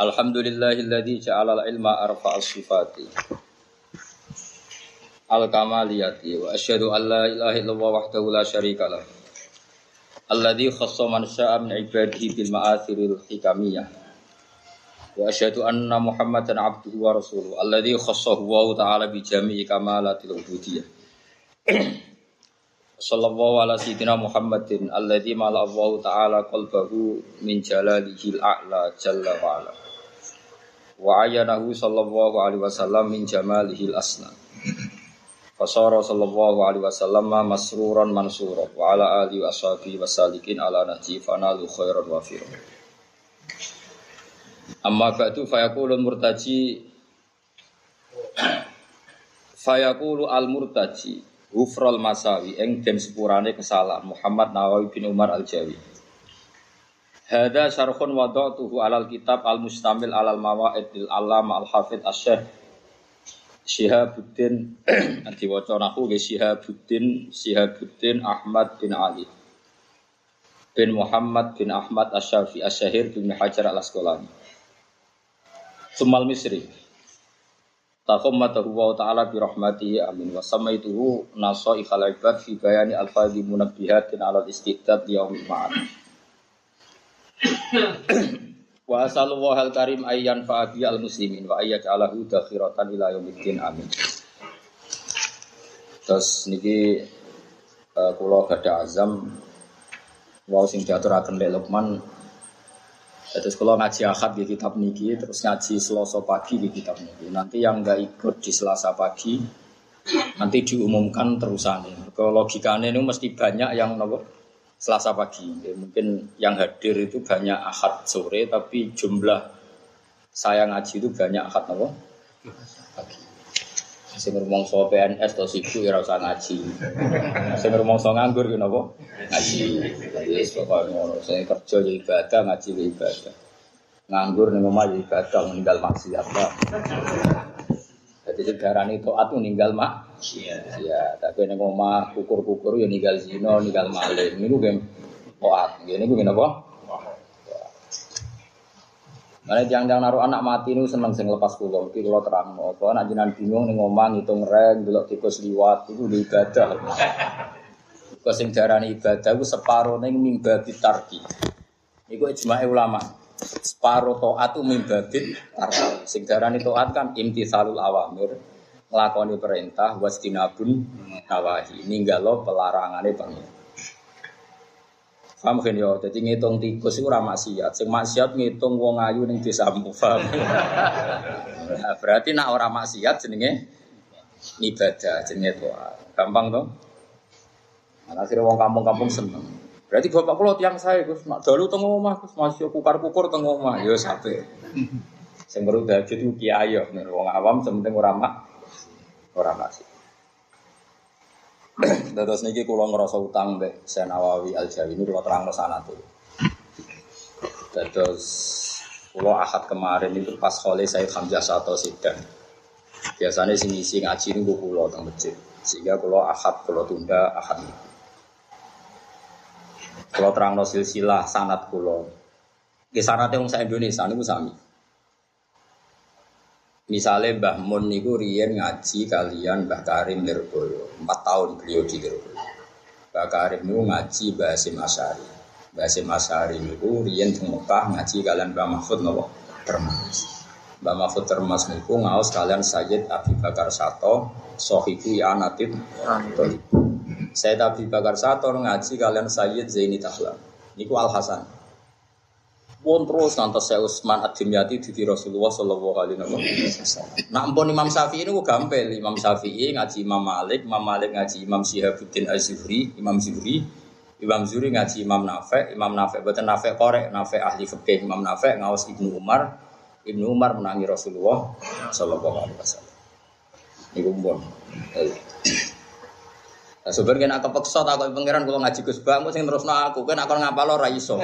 Alhamdulillahilladzi ja'ala al-ilma arfa'a sifati al-kamaliyati wa asyhadu an la ilaha illallah wahdahu la syarika lah. Alladzi khassa man syaa min ibadihi bil ma'athiril hikamiyah. Wa asyhadu anna muhammadan abduhu wa rasuluhu. Alladzi khassahu wa ta'ala bi jami'i kamalatil ubudiyyah Sallallahu ala sayyidina Muhammadin alladzi mala taala qalbahu min jalalihil a'la jalla wa ala. Wa ayyanahu sallallahu alaihi wasallam min jamalihil asna. Fasara sallallahu alaihi wasallam masruran mansuran wa ala alihi wa ashabihi wasalikin ala nahji fanalu khairan wa firman. Amma ba'du fayaqulul murtaji fayaqulu al murtaji Gufrol Masawi eng den sepurane kesalahan Muhammad Nawawi bin Umar Al Jawi. Hada syarhun wada'tuhu alal kitab al mustamil alal mawaid lil alam al hafid asyh Syihabuddin diwaca nahu ge Syihabuddin Syihabuddin Ahmad bin Ali bin Muhammad bin Ahmad Asyafi Asyahir bin Hajar al Asqalani. Sumal Misri Tahammatahu wa ta'ala bi rahmatihi amin. Wa samaituhu nasaikhal ibad fi bayani alfadhi munabbihatin ala istidad yaumil ma'ad. Wa asallallahu al karim ayyan fa'abi al muslimin wa ayyat alahu dakhiratan ila yaumiddin amin. Terus niki uh, kula gada azam. Wau sing diaturaken lek Terus kalau ngaji akad di kitab niki, terus ngaji selasa pagi di kitab niki. Nanti yang nggak ikut di selasa pagi, nanti diumumkan terusan. Kalau logikanya ini mesti banyak yang nopo selasa pagi. Ya, mungkin yang hadir itu banyak akad sore, tapi jumlah saya ngaji itu banyak akad nopo. Sing rumangsa PNS atau siku ya usah ngaji. Sing rumangsa nganggur ya napa? Ngaji. Wis pokoke ngono. Sing kerja ya ibadah, ngaji ya ibadah. Nganggur ning omah ya ibadah, meninggal maksiat. Jadi sekarang itu atu ninggal mak. Iya. Ya, tapi ning omah kukur-kukur ya ninggal zina, ninggal maling. Niku game taat. Ngene niku napa? Mana jangan-jangan naruh anak mati ini seneng sing lepas pulau. Iki kalau terang, kalau anak jinan bingung nih ngomong ngitung reng, belok tikus liwat itu di ibadah. Kau sing darani ibadah, itu separuh neng mimba bitarki. Iku ijma ulama. Separuh toat itu mimba bit tarki. Sing darani toat kan imtithalul awamir, ngelakoni perintah, wastinabun nawahi. Ninggalo pelarangannya pengen. Paham kan yo, jadi ngitung tikus itu ramah maksiat. Sing maksiat ngitung wong ayu ning desamu, paham. nah, berarti nak ora maksiat jenenge ibadah, jenenge doa. Gampang toh? Nah, akhirnya wong kampung-kampung seneng. Berarti bapak kula tiang saya Gus, nak dalu teng omah Gus, masih kukar-kukur teng omah. Yo sampe. Sing baru dadi itu kiai yo, wong awam sementing ora mak ora maksiat. Terus niki kula ngerasa utang mbek Senawawi Al Jawi ini kula terangno sanate. Terus kula ahad kemarin itu pas Khalil Said Hamzah Sato Sidan. Biasanya sing isi ngaji niku kula teng masjid. Sehingga kula ahad kula tunda ahad. Kula terangno silsilah sanat kula. Ki sanate wong sak Indonesia niku sami. Misalnya Mbah Mun niku riyen ngaji kalian Mbah Karim Lirboyo, 4 tahun beliau di Lirboyo. Mbah Karim niku ngaji Mbah Hasim Asyari. Mbah Hasim Asyari niku riyen teng Mekah ngaji kalian Mbah Mahfud napa? Termas. Mbah Mahfud Termas niku ngaos kalian Sayyid Abi Bakar Sato, Sohibu Ya Natib. Sayyid Abi Bakar Sato ngaji kalian Sayyid Zaini Tahla. Niku Al Hasan. Pun terus ngantos saya Utsman Ad-Dimyati di Rasulullah Shallallahu Alaihi Wasallam. Nah, ampun Imam Syafi'i ini gue gampel. Imam Syafi'i ngaji Imam Malik, Imam Malik ngaji Imam Syihabuddin Az-Zuhri, Imam Zuhri, Imam Zuri ngaji Imam Nafek, Imam Nafek buatan Nafek korek, Nafek ahli fikih, Imam Nafek ngawas Ibnu Umar, Ibnu Umar menangi Rasulullah Sallallahu Alaihi Wasallam. Ibu pun. Nah, sebenarnya nak kepeksa tak kau pangeran kalau ngaji Gus Bang, sing terus aku kan aku ngapal lo raiso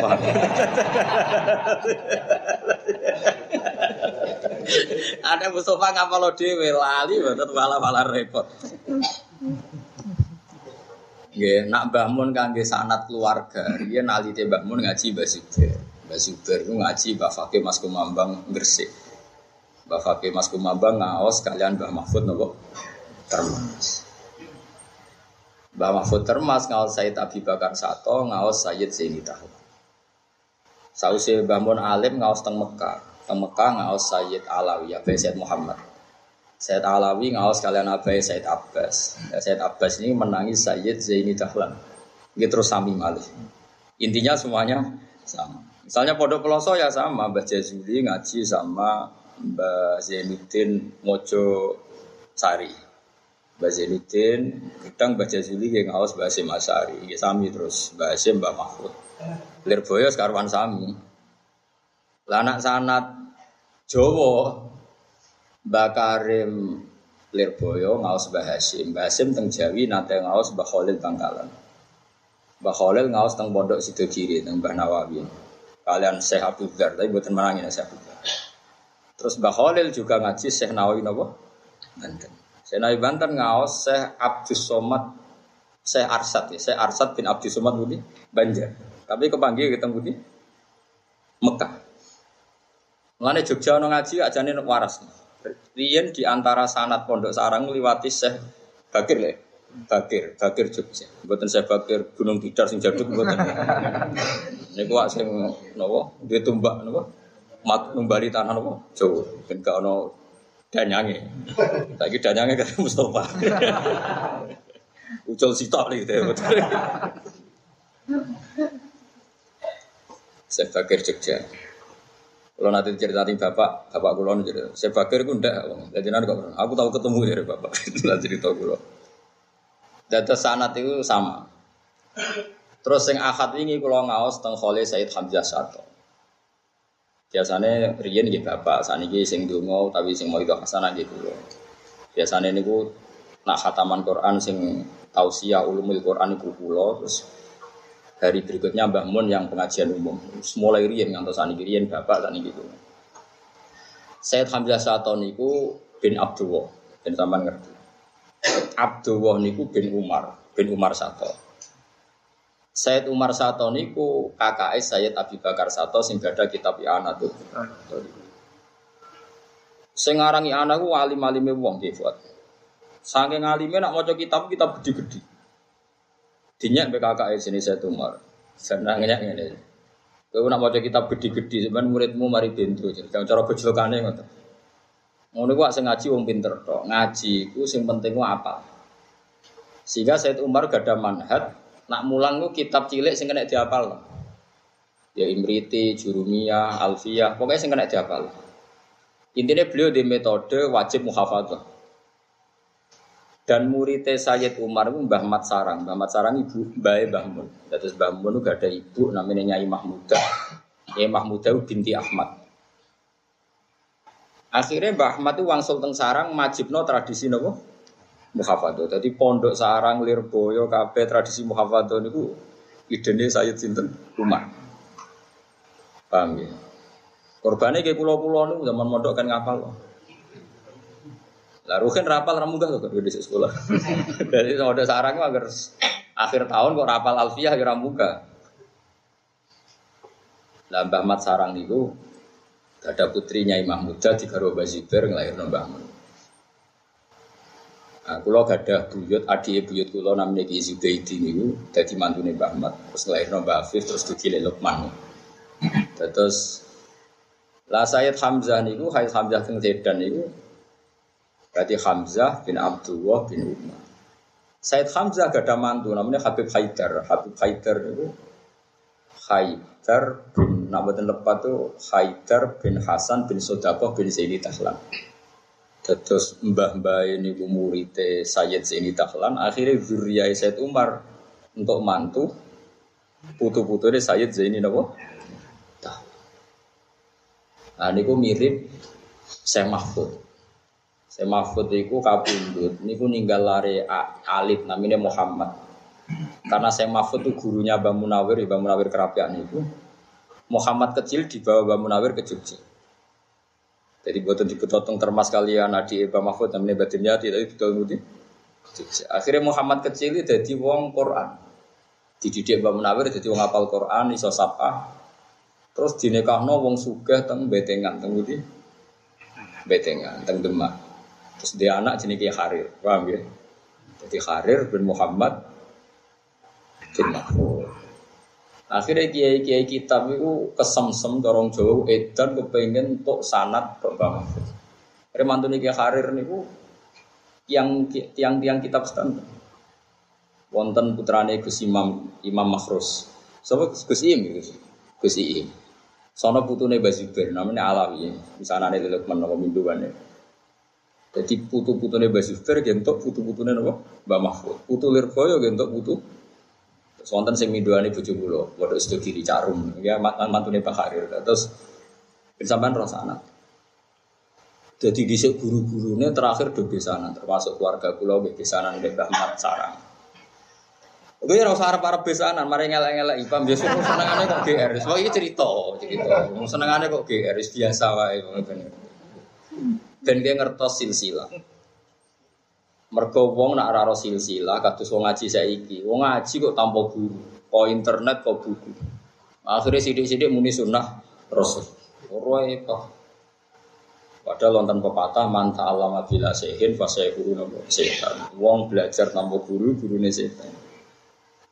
Ada Mustafa ngapal lo dewe lali, betul malah malah repot. Nggih, nak Mbah Mun kangge sanat keluarga, dia nalite Mbah Mun ngaji Mbah Zubair ku ngaji Mbah Fakih Mas Kumambang Gresik. Mbah Fakih Mas Kumambang ngaos kalian Mbah Mahfud nopo? Termas. Mbah Mahfud Termas ngaos Said Abi Bakar Sato, ngaos Sayyid Zaini Tahu. Sausi Mbah Mun alim ngaos teng Mekah. Teng Mekah ngaos Sayyid Alawi, ya Sayyid Muhammad. Sayyid Alawi ngawas kalian abai Sayyid Abbas. Ya, Sayyid Abbas ini menangi Sayyid Zaini Dahlan. Gitu terus sami malih. Intinya semuanya sama. Misalnya Pondok Peloso ya sama, Mbah Jazuli ngaji sama Mbah Zainuddin Mojo Sari. Mbah Zainuddin, kadang Mbah Jazuli yang ngawas Mbah Hasim Asari. Ya sami terus, Mbah Hasim, Mbah Mahfud. Lirboyo sekarwan sami. Lanak sanat Jawa Mbak Karim Lirboyo ngaos Mbah Hasim. Mbah Hasim teng Jawi nate ngaos Mbah Khalil Bangkalan. Mbah Khalil ngaos teng Pondok Sidogiri teng Mbah Nawawi. Kalian Syekh Abdul Dar, tapi buatan menangin Syekh Abdul. Terus Khalil juga ngaji Syekh Nawawi napa? Banten. Syekh Nawawi Banten ngaos Syekh Abdus Somad Syekh Arsad ya, Syekh Arsad bin Abdus Somad Budi Banjar. Tapi kepanggil ketemu di Mekah. Mengenai Jogja ono ngaji ajane waras. Riyen di antara sanat pondok sarang liwati Syekh Bakir le. Bakir, Bakir Jogja. Mboten Syekh Bakir Gunung Tidar sing jaduk mboten. Niku wak sing napa? Duwe tumbak napa? Mat numbali tanah napa? Jawa. Ben gak danyange. Saiki danyange karo Mustofa. Ucul sitok nih gitu. Syekh Bakir Jogja. Kalau nanti cerita bapak, bapak kulon jadi saya bakir gue ndak, jadi nanti kok aku tahu ketemu dari bapak, nanti cerita kulo. Data sanat itu sama. Terus yang akad ini kalau ngaos teng Khalil Said Hamzah Sato. Biasanya riyen nggih bapak, saniki sing donga tapi sing mau itu nggih kula. Biasanya niku nak khataman Quran sing tausiah ulumul Quran iku kula terus hari berikutnya Mbah Mun yang pengajian umum. Mulai riyen ngantos saniki riyen bapak saniki gitu. Said Hamzah Sato niku bin Abdullah, ben sampean ngerti. Abdullah niku bin Umar, bin Umar Sato. Said Umar Sato niku kakak Sayyid Abi Bakar Sato sing gada kitab I'ana tuh. Sing aran I'ana ku alim-alime wong nggih, Fuad. Saking alime nak maca kitab kitab gede-gede. Dinyak BKK sini saya tumar. Senang ngenyak ngene. Kowe nak maca kitab gede-gede sampean muridmu mari bento. Jangan cara gojlokane ngoten. Ngono ku sing ngaji wong pinter tok. Ngaji ku sing penting ku apa? Sehingga Said Umar gak ada manhat nak mulang ku kitab cilik sing kena dihafal. Ya Imriti, Jurumiyah, Alfiyah, pokoknya sing kena dihafal. Intinya beliau di metode wajib muhafadzah. Dan muridnya Sayyid Umar itu Mbah Mat Sarang. Mbah Mat Sarang ibu Mbah Mbah Mun. Terus Mbah Mun itu gak ada ibu namanya Nyai Mahmuda. Nyai Mahmuda itu binti Ahmad. Akhirnya Mbah Ahmad itu wangsul teng sarang majibno tradisi nopo muhafadzah. Jadi pondok sarang Lirboyo kabeh tradisi muhafadzah niku idene Sayyid sinten Umar. Paham ya? Korbannya kayak pulau-pulau niku zaman mondok kan ngapal. Lah Ruhin rapal ramu gak kok di sekolah. Jadi ada sarang itu agar akhir tahun kok rapal alfiah ya ramu gak. Lah Mbah Mat sarang itu ada putrinya Imam Muda di Bazibar ngelahirno Mbah Mun. Nah, kulo gadah buyut, adik buyut kulo namanya Ki Zubaidi niku dadi mantune Mbah Mat, terus ngelahirno Mbah Afif terus dugile Lukman. Terus lah Sayyid Hamzah niku Sayyid Hamzah teng Sedan niku berarti Hamzah bin Abdullah bin Umar. Sayyid Hamzah gak ada mantu namanya Habib Haidar. Habib Haidar itu Haidar bin Nabatin lepat itu Haidar bin Hasan bin Sodakoh bin Zaini Tahlan. Terus mbah-mbah ini murid Sayyid Zaini Tahlan. Akhirnya zuriyah Sayyid Umar untuk mantu Putu-putu ini Sayyid Zaini napa? Nah niku mirip Syekh Mahfud. Syekh Mahfud niku kabundut, niku ninggal lari alif namanya Muhammad. Karena Syekh Mahfud itu gurunya Mbah Munawir, Mbah Munawir kerapian itu. Muhammad kecil dibawa Mbah Munawir ke Jogja. Jadi buatan dipotong termas kalian Adi Mbah Mahfud namanya batinnya tidak itu betul Akhirnya Muhammad kecil itu jadi wong Quran. Dididik Mbah Munawir jadi wong apal Quran, iso sapa, Terus dinekahno wong sugih teng betengan teng ngendi? Betengan teng Demak. Terus dia anak jenenge Harir, paham ya? Jadi Harir bin Muhammad bin Mahfud. Akhirnya kiai-kiai kitab itu kesemsem dorong jauh edan kepengen untuk sanat ke Mahfud. Mantu kiai Harir niku yang tiang-tiang kitab standar. Wonten putrane Gus Imam Imam Makhrus. Sapa Gus Im gitu. Gus Im. Sono putune Basibir, namanya Alawi. Misalnya ada Lukman nopo minduane. Jadi putu putune Basibir, gentok putu putune nopo Mbak Mahfud. Putu Lirboyo gentok putu. Sonten sing minduane bojo kula, padha sedo kiri carum. Ya mantune Pak Harir. Terus sampean rasa anak. Jadi di guru-gurunya terakhir do besanan, termasuk keluarga kula besanan Mbak Ahmad Sarang. Gue ya rasa harap harap besanan, mari ngelak ngelak ipam biasa mau senengannya kok GR, so ini cerita, cerita, mau senengannya kok GR, biasa wae, dan dia ngertos silsilah. Mergo wong nak raro silsilah, kados wong ngaji saiki, wong ngaji kok tanpa guru, kok internet kok buku. Akhirnya sidik-sidik muni sunnah rasul. Ora itu. Padahal lontan pepatah manta alama bila sehin fase guru nopo setan. Wong belajar tanpa guru, gurune setan.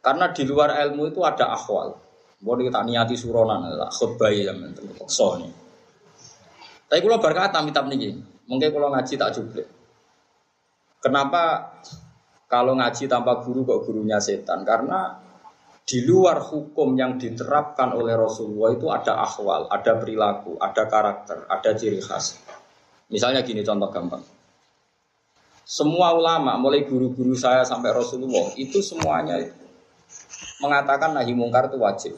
Karena di luar ilmu itu ada akhwal. Mau kita niati suronan, khutbah ya Sony. Tapi kalau berkata mitab nih, mungkin kalau ngaji tak juga. Kenapa kalau ngaji tanpa guru kok gurunya setan? Karena di luar hukum yang diterapkan oleh Rasulullah itu ada akhwal, ada perilaku, ada karakter, ada ciri khas. Misalnya gini contoh gampang. Semua ulama, mulai guru-guru saya sampai Rasulullah, itu semuanya mengatakan nahi mungkar itu wajib.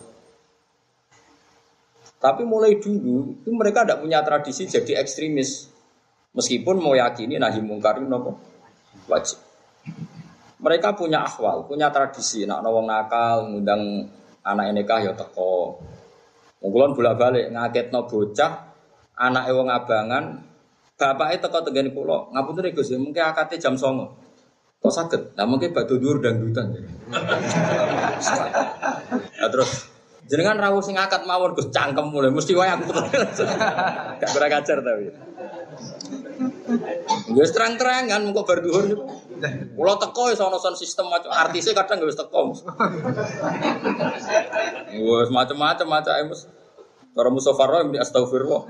Tapi mulai dulu itu mereka tidak punya tradisi jadi ekstremis. Meskipun mau yakini nahi mungkar itu nopo wajib. Mereka punya akhwal, punya tradisi. Nak nawang nakal, ngundang anak nikah ya teko. Mungkulon bolak balik ngaget no bocah, anak ewang abangan, bapaknya teko tegen pulau. Ngapun tuh gus, mungkin akatnya jam songo. Kok sakit? Nah mungkin batu dur dan dutan. nah, terus jenengan rawuh sing akad mawon Gus cangkem mulai mesti wae aku Gak kurang ajar tapi. Gue terang-terangan kok bar dhuwur Pulau teko ya sono son sistem macam artisnya kadang gak teko. Gue macam-macam macam emus. Para Mustafa Roy astagfirullah.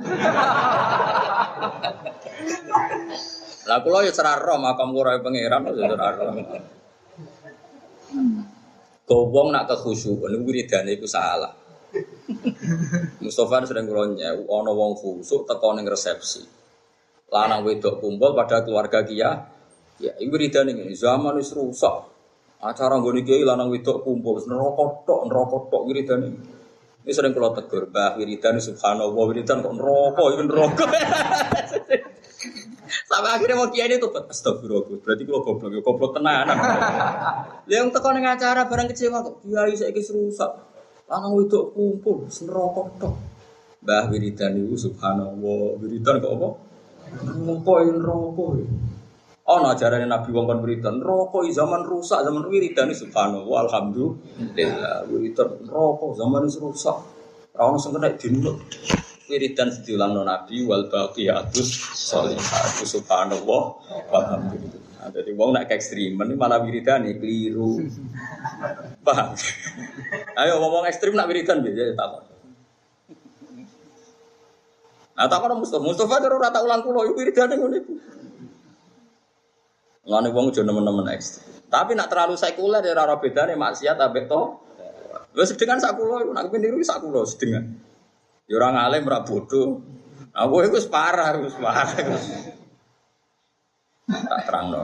Lah kula ya cerah roh makam kura pangeran ya cerah roh. Gowong nak kekhusyukan niku wiridane iku salah. Mustafa sering kulonya, ana wong khusuk teko ning resepsi. Lanang wedok kumpul pada keluarga kia. Ya, iku wiridane ngene, zaman wis rusak. Acara nggone kiai lanang wedok kumpul, neraka tok, neraka tok wiridane. Ini sering kalau tegur, bah wiridan subhanallah, wiridan kok neraka, ini neraka. Sampai akhirnya mau kiai itu astagfirullah. Berarti kalau goblok, ya goblok tenan. Yang tekan ning acara barang kecewa kok kiai saiki rusak. Lanang wedok kumpul neraka tok. Mbah wiridan itu subhanallah, wiridan kok apa? Neraka neraka. Oh, nah ajaran Nabi wong kon wiridan, neraka zaman rusak, zaman wiridan subhanallah, alhamdulillah. Wiridan neraka zaman rusak. Ora ono sing kena dinut wiridan diulang no Nabi wal baqiyatus sholihatu subhanallah walhamdulillah. Nah, jadi wong nak ekstrim ini malah wiridan nih keliru. Paham? Ayo ngomong ekstrim nak wiridan biasa tak. Nah, tak ono Mustafa, Mustafa rata ulang kulo wiridan ngono iku. Ngene wong aja nemen-nemen. Tapi nak terlalu sekuler ya ora bedane maksiat ambek to. Wis sedengan sak kulo iku nak kepeniru sak kulo sedengan. Ya orang alim ora bodoh. Aku itu parah, itu parah. Tak terang no.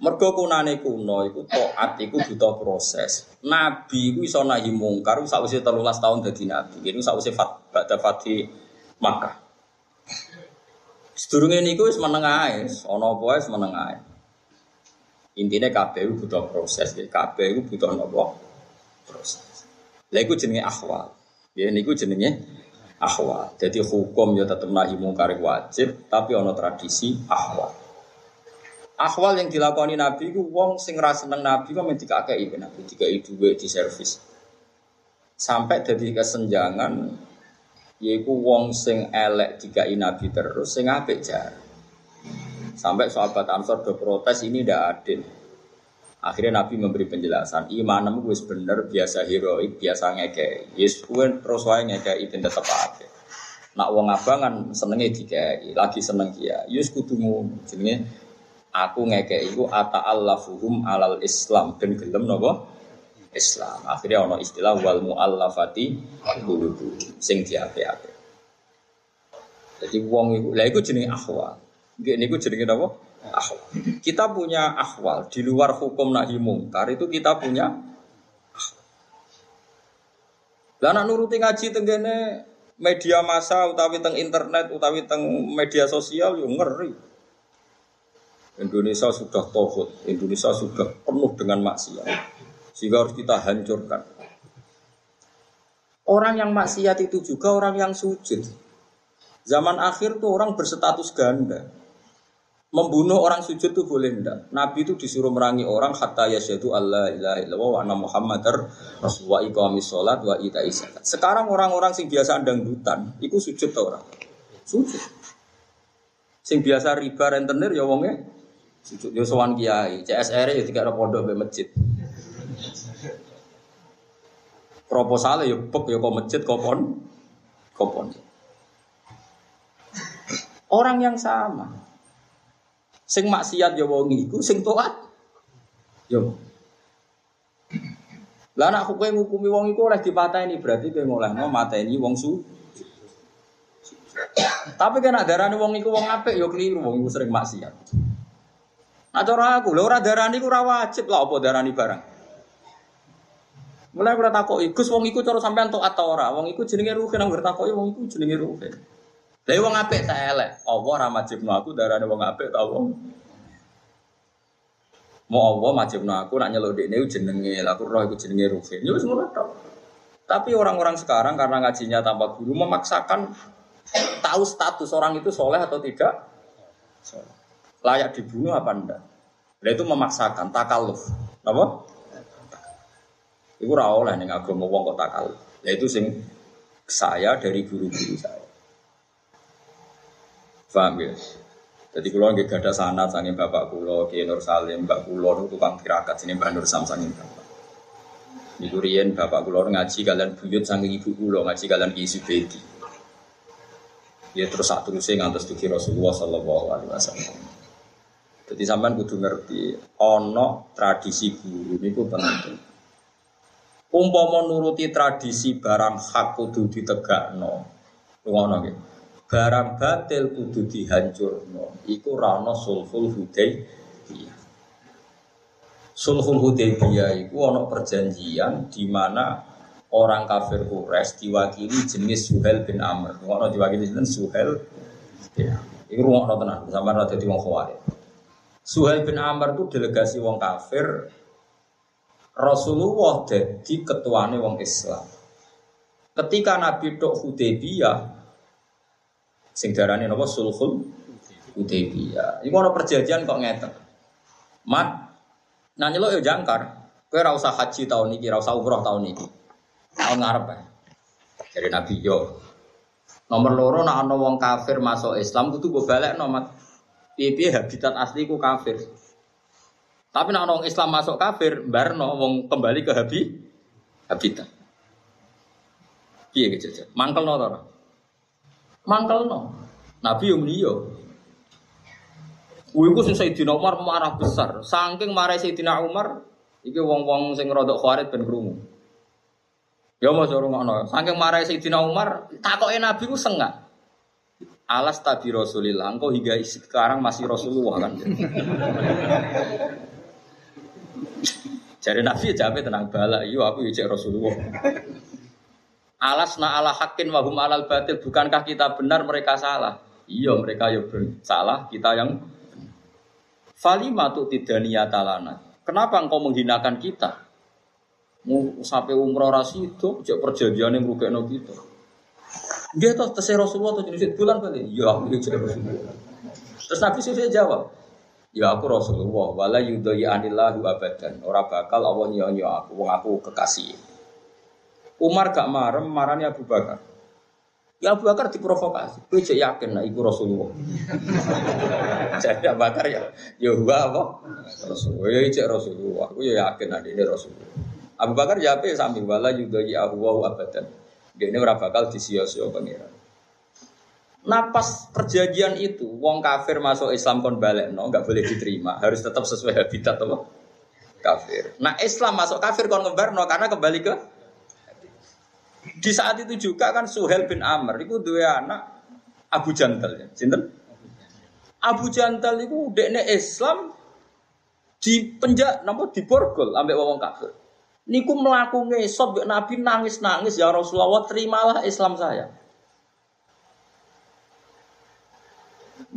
Mergo kunane kuno iku taat iku butuh proses. Nabi iku iso nahi mungkar sakwise 13 tahun dadi nabi. Ini sakwise fat badha fati Makkah. Sedurunge niku wis meneng ae, ana apa wis meneng ae. Intine butuh proses, iku butuh napa? Proses. Lha iku jenenge akhwal. Ya niku jenenge akhwal. Jadi hukum ya tetep nahi mungkar wajib, tapi ana tradisi akhwal. Akhwal yang dilakoni Nabi ku wong sing ra seneng Nabi kok men dikakeki Nabi dikai dhuwit di servis. Sampai jadi kesenjangan yaiku wong sing elek dikai Nabi terus sing apik jar. Sampai sahabat Ansor do protes ini ndak adil. Akhirnya Nabi memberi penjelasan, imanmu wis bener, biasa heroik, biasa ngekei. Yes, terus wae ngekei ben tetep apik. Nak wong abangan senenge dikei, lagi seneng dia. Yes ngono. Jenenge aku ngeke iku allafuhum alal Islam dan gelem nopo Islam. Akhirnya ono istilah wal muallafati qulubu sing diape-ape. Jadi wong iku lha iku jenenge akhwal. Nggih niku jenenge napa? Akhwal. Kita punya akhwal di luar hukum nahi mungkar itu kita punya Lah nak nuruti ngaji tenggene media massa utawi teng internet utawi teng media sosial yo ngeri. Indonesia sudah tohut, Indonesia sudah penuh dengan maksiat. Sehingga harus kita hancurkan. Orang yang maksiat itu juga orang yang sujud. Zaman akhir tuh orang berstatus ganda. Membunuh orang sujud tuh boleh enggak? Nabi itu disuruh merangi orang hatta yasyadu Allah ilaha illallah wa anna muhammadar rasulullah iqamis sholat wa ita zakat. Sekarang orang-orang sing biasa dangdutan, itu sujud tuh orang. Sujud. Sing biasa riba rentenir ya wongnya Sujud yo sowan kiai, CSR ya tiga pondok be masjid. Proposal ya pek ya kok masjid kopon kopon. Orang yang sama. Sing maksiat ya wong iku, sing taat yo. Lah nek kowe ngukumi wong iku oleh dipateni berarti kowe ngolehno mateni wong su. Tapi kan darane wong iku wong apik ya keliru wong iku sering maksiat. Nah cara aku, ora darani ku ora wajib lah apa darani barang. Mulai ora takoki, Gus wong iku cara sampean tok atau ora? Wong iku jenenge ruhin nang takoki wong iku jenenge ruhin. Lah wong apik ta elek. Apa ora majibno aku darani wong apik ta wong. Mau Allah majibno aku nak nyeluk dekne jenenge, aku roh iku jenenge ruhin. Ya wis ngono. Tapi orang-orang sekarang karena ngajinya tanpa guru memaksakan tahu status orang itu soleh atau tidak. Layak dibunuh apa enggak? Nah itu memaksakan takaluf. Apa? Iku ora oleh ning agama wong kok takaluf. Ya itu sing saya dari guru-guru saya. Paham ya? Jadi kalau nggak ada sanat sangin bapak kulo, Kiai Nur Salim, mbak kulo itu tukang tirakat sini mbak Nur Sam sangin bapak. Di Durian bapak kulo ngaji kalian buyut sangin ibu kulo ngaji kalian isi bedi. Ya terus saat terusnya ngantos tuh Rasulullah Sallallahu Alaihi Wasallam. Jadi sampean kudu ngerti ono tradisi guru niku penting. Umpama nuruti tradisi barang hak kudu ditegakno. Ngono nggih. Barang batil kudu dihancurno. Iku ra ono sulhul hudaybiyah. Sulhul hudaybiyah iku ono perjanjian di mana orang kafir Quraisy diwakili jenis Suhel bin Amr. Ngono diwakili jenis Suhel. Ya. Iku ngono tenan, sampean ra dadi wong. Suhail bin Amr itu delegasi wong kafir. Rasulullah jadi ketuane wong Islam. Ketika Nabi Tok Hudaybiyah, sing darani napa sulhul Hudaybiyah. Iku ana perjanjian kok ngeten. Mat, nah nyeluk yo jangkar. Kowe ora usah haji tahun iki, ora umroh tahun iki. Tahun ngarep ya. Jadi Nabi yo. Nomor loro nak ana wong kafir masuk Islam kudu go balik nomat piye habitat asli ku kafir. Tapi nak orang Islam masuk kafir, barno wong kembali ke habi habitat. Piye gitu Mangkel no tora. Mangkel no. Nabi yang liyo. Kuwi sing Sayyidina Umar marah besar. Saking marah Sayyidina Umar, iki wong-wong sing rodok khawarit ben krungu. Ya suruh ngono. Saking marah Sayyidina Umar, takoke Nabi ku sengak. Alas tabi Rasulillah, engkau hingga sekarang masih Rasulullah kan. Jadi Nabi jawab tenang bala, iyo aku ya Rasulullah. Alas na ala hakin wahum alal batil, bukankah kita benar mereka salah? Iya mereka ya salah, kita yang Falima tuh tidak niat talana. Kenapa engkau menghinakan kita? Mau sampai umroh rasi itu, cek perjanjian yang rugi kita. Dia tahu terserah Rasulullah atau jenis bulan kali. Ya aku ya Rasulullah. Terus Nabi sih jawab, Ya aku Rasulullah, wala yudhai anillahu abadan. Ora bakal Allah nyanyi aku, wong aku kekasih. Umar gak marem, marahnya Abu Bakar. Ya Abu Bakar diprovokasi. Kowe cek yakin lah iku Rasulullah. Jadi Abu Bakar ya, ya gua apa? Rasulullah. Ya cek Rasulullah. Aku ya yakin lah ini Rasulullah. Abu Bakar ya apa sambil wala yudhai ahu abadan. Dia ini ora bakal disia-sia pangeran. Napas perjanjian itu, wong kafir masuk Islam kon balik, no, nggak boleh diterima, harus tetap sesuai habitat apa? Kafir. Nah Islam masuk kafir kon ngebar, no, karena kembali ke di saat itu juga kan Suhel bin Amr itu dua anak Abu Jantal ya. Sinten? Abu Jantal itu dekne Islam di penjak di borgol ambek wong kafir. Niku melaku ngesot Nabi nangis-nangis ya Rasulullah terimalah Islam saya.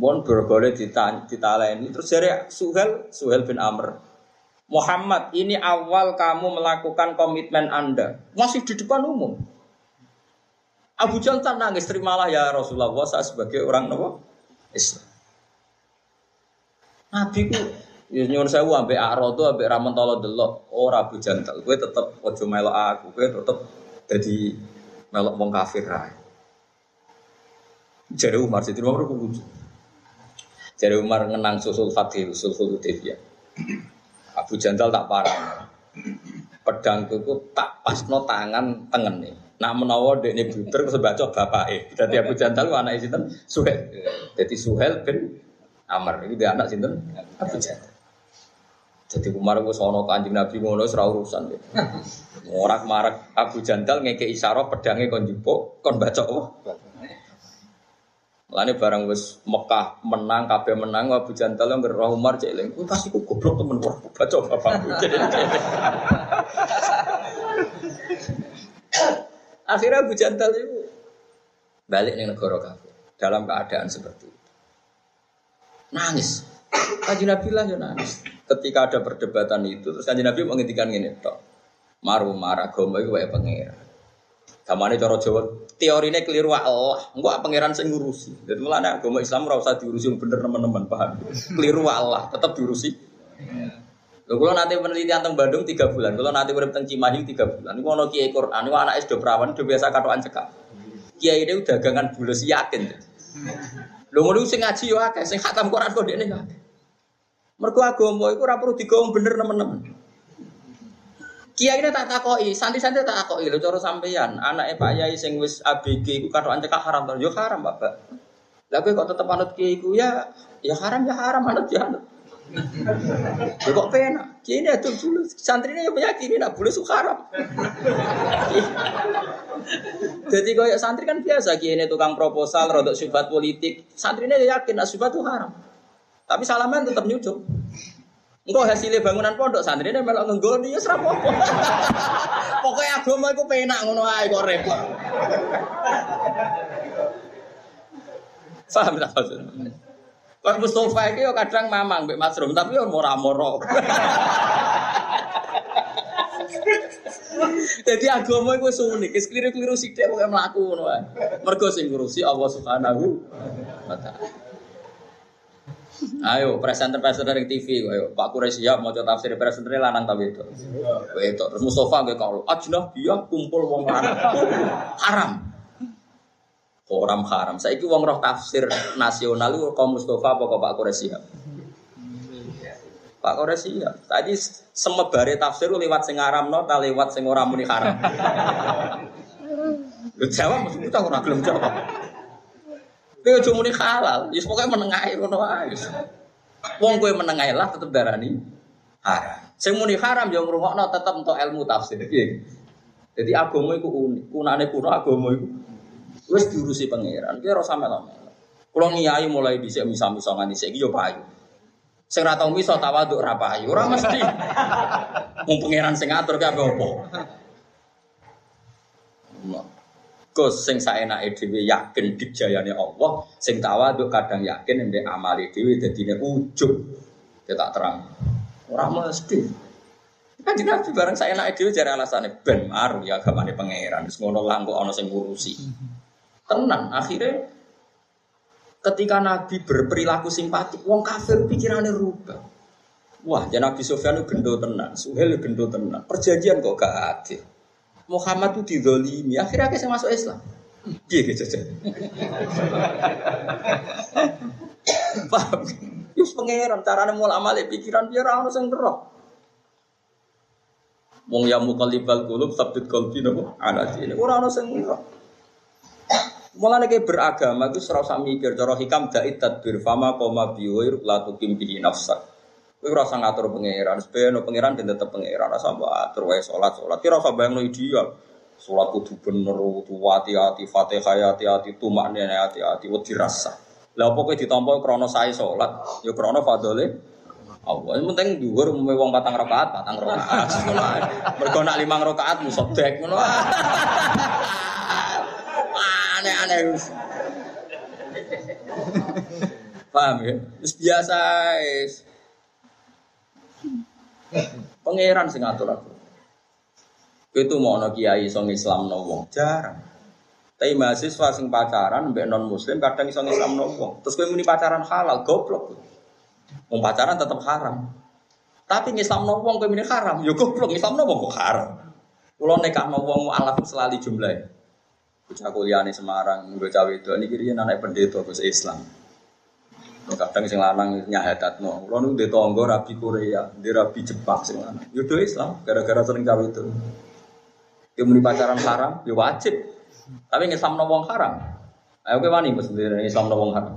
Bon bergole ditaleni terus dari Suhel Suhel bin Amr. Muhammad, ini awal kamu melakukan komitmen Anda. Masih di depan umum. Abu Jahal nangis, terimalah ya Rasulullah saya sebagai orang nopo Islam. Nabi ku ya nyuwun sewu ambek Arodo ambek Ramontolo delok ora Abu Jantal. Kowe tetep aja melok aku, kowe tetep dadi melok wong kafir ae. Jadi Umar jadi Umar ku lucu. Jadi Umar ngenang susul Fatih, susul Hudaybiyah. Abu Jandal tak parah. Pedang itu tak pas no tangan tengen nih. Nak menawa dek ini buter sebaca bapak eh. Jadi Abu Jandal anak sinten Suhel. Jadi Suhel bin Amr. Ini dia anak sinten Abu Jandal. Jadi Umar itu sono kanjeng Nabi ngono serah urusan deh. Morak marak Abu Jandal ngeke isaroh pedangnya kon jupuk kon baca oh. Lani barang wis Mekah menang, kabeh menang, Abu Jantal yang gerah Umar cek leng. pasti ku goblok temen wah baca bapakku. Akhirnya Abu Jantal itu balik nih negara kafir dalam keadaan seperti itu. Nangis. Kaji Nabi lah ya nangis. Ketika ada perdebatan itu, terus kaji Nabi menghentikan ini, tok. Maru marah gomo itu kayak pengira. Kamane cara Jawa teorine keliru Allah, enggak pangeran sing ngurusi. Dadi mulane agama Islam ora usah diurusi bener teman-teman, paham? Keliru Allah, tetap diurusi. Lho kula nanti penelitian teng Bandung 3 bulan, kula nanti urip teng Cimahi 3 bulan. Niku ana kiai Quran, niku anak SD perawan udah biasa katokan cekak. Kiai ini dagangan bulus yakin. Lho ngono sing ngaji yo akeh, sing khatam Quran kok dekne akeh. Mergo agama iku ora perlu digawe bener teman-teman. Kiai ini tak takoi, santri-santri tak takoi. Lo coro sampeyan, anak Pak Yai sing wis ABG, iku kata anjek haram tuh, yo haram bapak. Lah kok tetep anut kiai ku ya, ya haram ya haram anut ya anut. Ya kok pena, kiai ini adul dulu, santri ini punya kiri nak boleh suka haram. Jadi kau santri kan biasa, kiai ini tukang proposal, rodok syubhat politik, santri ini yakin nak syubhat itu haram. Tapi salaman tetap nyucuk. Engkau hasilnya bangunan pondok santri ini melok ngenggoni ya serap apa. Pokoknya agama itu penak ngono ae kok repot. Paham tak maksudnya? Pak Mustafa itu kadang mamang mbek Mas Rum tapi yo mora-moro. Jadi agama itu unik, keliru-keliru sithik pokoke mlaku ngono ae. Mergo sing ngurusi Allah Subhanahu wa taala. Ayo presenter-presenter di TV, ayo Pak Kures siap mau coba tafsir presenter lanang tapi itu. Itu terus Mustafa gue kalau ajnah dia kumpul wong lanang haram. Orang haram. Saya itu wong roh tafsir nasional itu kaum Mustafa apa Pak Kures siap? Pak Kores iya. Tadi semebare tafsir lewat sing haram no, ta lewat sing ora muni haram. Lu jawab mesti kita ora gelem jawab. Kowe aja muni halal, ya pokoke menengahi ngono wae. Wong kowe menengahi lah tetep darani haram. Sing muni haram ya ngrungokno tetep entuk ilmu tafsir. Jadi agama iku unik. Kunane kuno agama iku wis diurusi pangeran. Ki ora sampe lama. Kalau niai mulai dhisik misa-misa nganti saiki yo payu. Sing ra tau misa tawaduk ra payu, ora mesti. Wong pangeran sing ngatur ki apa. Gus sing saenake dhewe yakin dijayane Allah, sing tawaduk kadang yakin ndek amale dhewe dadine ujug. Tak terang. Ora mesti. Kan Nabi bareng saya enak dhewe jare alasane ben maru ya agamane pangeran. Wis ngono lah kok ana sing ngurusi. Tenang, akhirnya ketika Nabi berperilaku simpatik, wong kafir pikirannya rubah. Wah, ya Nabi Sufyan itu gendo tenang, Suhel gendo tenang. Perjanjian kok gak adil. Muhammad itu didolimi, akhirnya saya masuk Islam. Iya gitu saja. Paham? Yus pangeran, caranya mulai amale pikiran biar orang sing roh. Wong yang mukalibal kulub sabit kalbi nopo ala ini. Orang orang sing roh. Mulane kayak beragama itu serau sami mikir cara hikam dait tadbir fama koma biwir la tukim bihi nafsak. Kowe ora usah ngatur pangeran, sebenarnya pangeran dan tetep pangeran ora sampe atur wae salat salat. Kira usah bayangno ideal. Salat kudu bener, kudu hati-hati, Fatihah hati-hati, tumakne hati-hati, wedi rasa. Lah apa kowe ditampa krana sae salat, ya fadhole Allah. Yang penting dhuwur umume wong patang rakaat, patang rakaat. Mergo nak limang rakaat musobek ngono. Aneh-aneh. Paham ya? Terus biasa. Pangeran sing ngatur aku. Itu mau no kiai song Islam no wong jarang. Tapi mahasiswa sing pacaran mbek non muslim kadang iso Islam no wong. Terus kowe muni pacaran halal goblok. Wong pacaran tetap haram. Tapi Islam no wong kowe muni haram, yo goblok Islam no wong kok haram. Kulo nekakno wong alaf selali jumlah. Bocah kuliah Semarang, bocah itu ini kiri anak pendeta bahasa Islam. Kadang sing lanang nyahadatno. Kulo nu di tonggo rabi Korea, di rabi Jepang sing lanang. Yo Islam gara-gara sering cawe itu. Yo muni pacaran haram, yo wajib. Tapi Islam no wong haram. Ayo kowe wani Mas Islam no wong haram.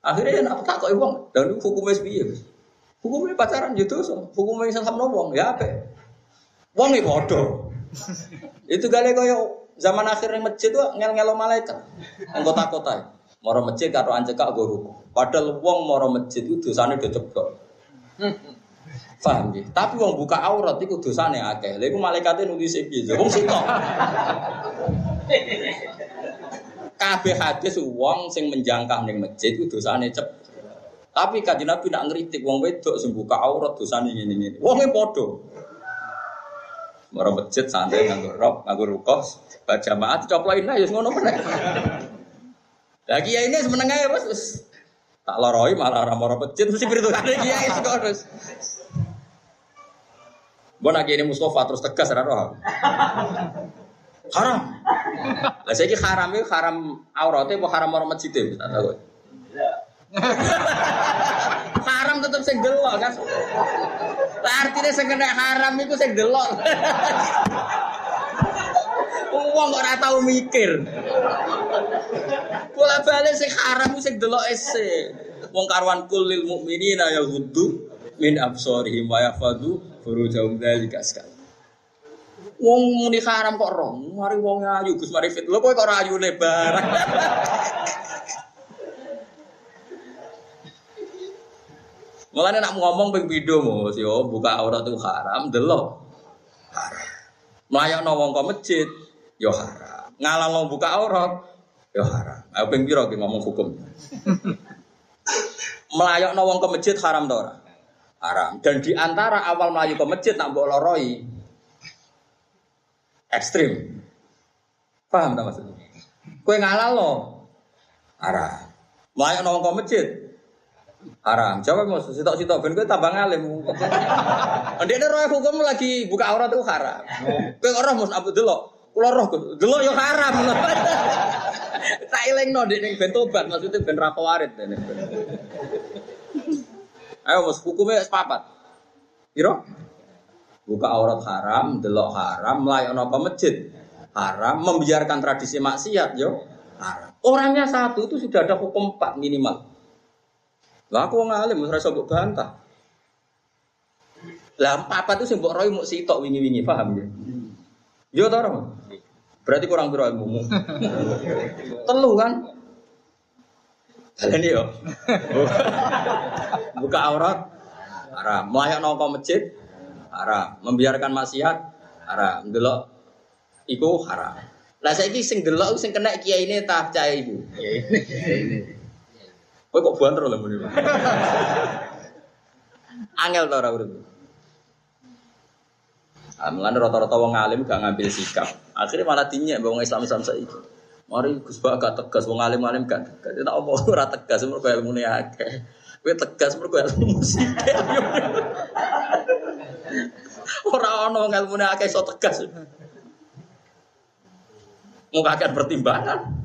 Akhirnya ya nak tak kok wong, dan hukumnya piye, Hukumnya pacaran gitu, so. hukumnya Islam no wong, ya apa? Wong iki padha. Itu gale koyo zaman akhir ning masjid tuh ngel-ngelo malaikat. Anggota kota. Moro masjid karo anjekak go ruku. Padahal wong moro masjid itu dosane do ceblok. Paham ya? Tapi wong buka aurat iku dosane akeh. Lha iku malaikate nulis piye? Wong sitok. Kabeh hadis wong sing menjangkah ning masjid itu dosane cep. Tapi kanjeng Nabi nak ngritik wong wedok sing buka aurat dosane ngene-ngene. Wonge padha. Moro masjid santai nganggo rok, nganggo rukos, baca maat coplokin ae ngono meneh. Lagi ya ini semeneng ae wis tak loroi malah ora moro masjid mesti perhitungane kiai kok terus. Mbok nak ini Mustafa terus tegas ora roh. Haram. Lah saiki haram itu haram aurate apa haram moro masjid tak tahu. haram tetep sing delok kan. Lah artine sing kena haram iku sing delok. Wong kok ora tau mikir. Bola balik sing haram sing delok ese. Wong karwan kulil mukminina ya hudu min absorihim wa yafadu furujahum dzalika sekali. Wong muni haram kok roh, mari wong ayu Gus mari fit. Lho kok ora ayu lebar. Mulane nak ngomong ping pindho Mus, yo buka aurat itu haram, delok. Haram. Mlayakno wong kok masjid, yo haram. Ngalang buka aurat, yo haram. Ayo ping pira ki ngomong hukum. Melayakno wong ke masjid haram ta ora? Haram. Dan di antara awal melayu ke masjid nak mbok loroi ekstrim. Paham tak maksudnya? Kue ngalal lo, haram. Melayakno wong ke masjid haram. Jawab mau sitok sitok ben kowe tambah ngalim. Ndekne roh hukum lagi buka aurat itu haram. Kowe ora mus Abdul delok. Kula roh delok yo haram. Tak elingno ndek ben tobat maksudnya ben ra kawarit. Ayo mus hukumnya sepapat. Piro? Buka aurat haram, delok haram, melayani apa masjid haram, membiarkan tradisi maksiat yo haram. Orangnya satu itu sudah ada hukum empat minimal. Lah aku ngalim ora iso bantah. Lah apa itu sing mbok roy muk sitok wingi-wingi, paham ya? Yo ora? Berarti kurang piro ilmu. Telu kan? Kalian yo. Buka aurat haram. Melayak nongko masjid haram. Membiarkan maksiat haram. Delok iku haram. Lah saiki sing delok sing kena kiai ini tak percaya ibu. Kowe kok banter lho muni. Angel to ora urip. Amelan rata-rata wong alim gak ngambil sikap. Akhirnya malah dinyek wong Islam Islam saiki. Mari Gus Bak tegas wong alim alim gak tegas. Tak apa ora tegas mergo ilmune akeh. Kowe tegas mergo ilmu sithik. Ora ono ilmune akeh iso tegas. Mau kakek pertimbangan.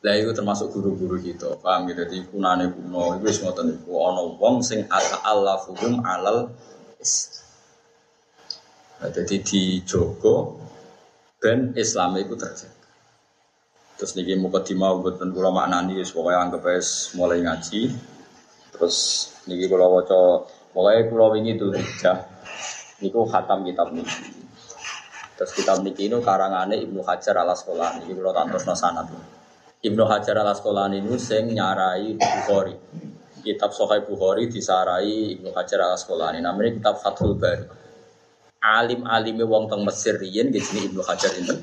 Lah itu termasuk guru-guru gitu, paham gitu. Jadi kunane kuno, itu ngoten iku ana wong sing alafuhum alal is. Nah, jadi dijogo ben Islam itu terjaga. Terus niki mukadimah mboten kula maknani wis pokoke anggap wis mulai ngaji. Terus niki kula waca mulai kula wingi tuh hijah niku khatam kitab niki. Terus kitab niki ini karangane Ibnu Hajar al Asqalani. Iki kula tak terusno. Ibnu Hajar al Asqalani ini sing nyarai Bukhari. Kitab Sahih Bukhari disarai Ibnu Hajar al Asqalani. Namanya kitab Fathul Bari. Alim-alime wong teng Mesir riyen nggih jenenge Ibnu Hajar itu